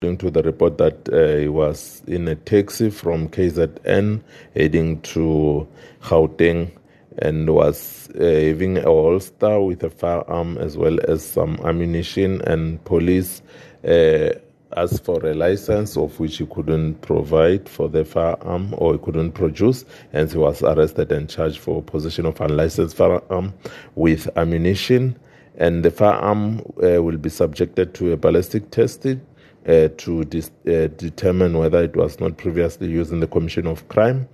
According to the report that uh, he was in a taxi from KZN heading to Gauteng and was uh, having a holster with a firearm as well as some ammunition and police uh, asked for a license of which he couldn't provide for the firearm or he couldn't produce. And he was arrested and charged for possession of unlicensed firearm with ammunition. And the firearm uh, will be subjected to a ballistic testing to dis- uh, determine whether it was not previously used in the commission of crime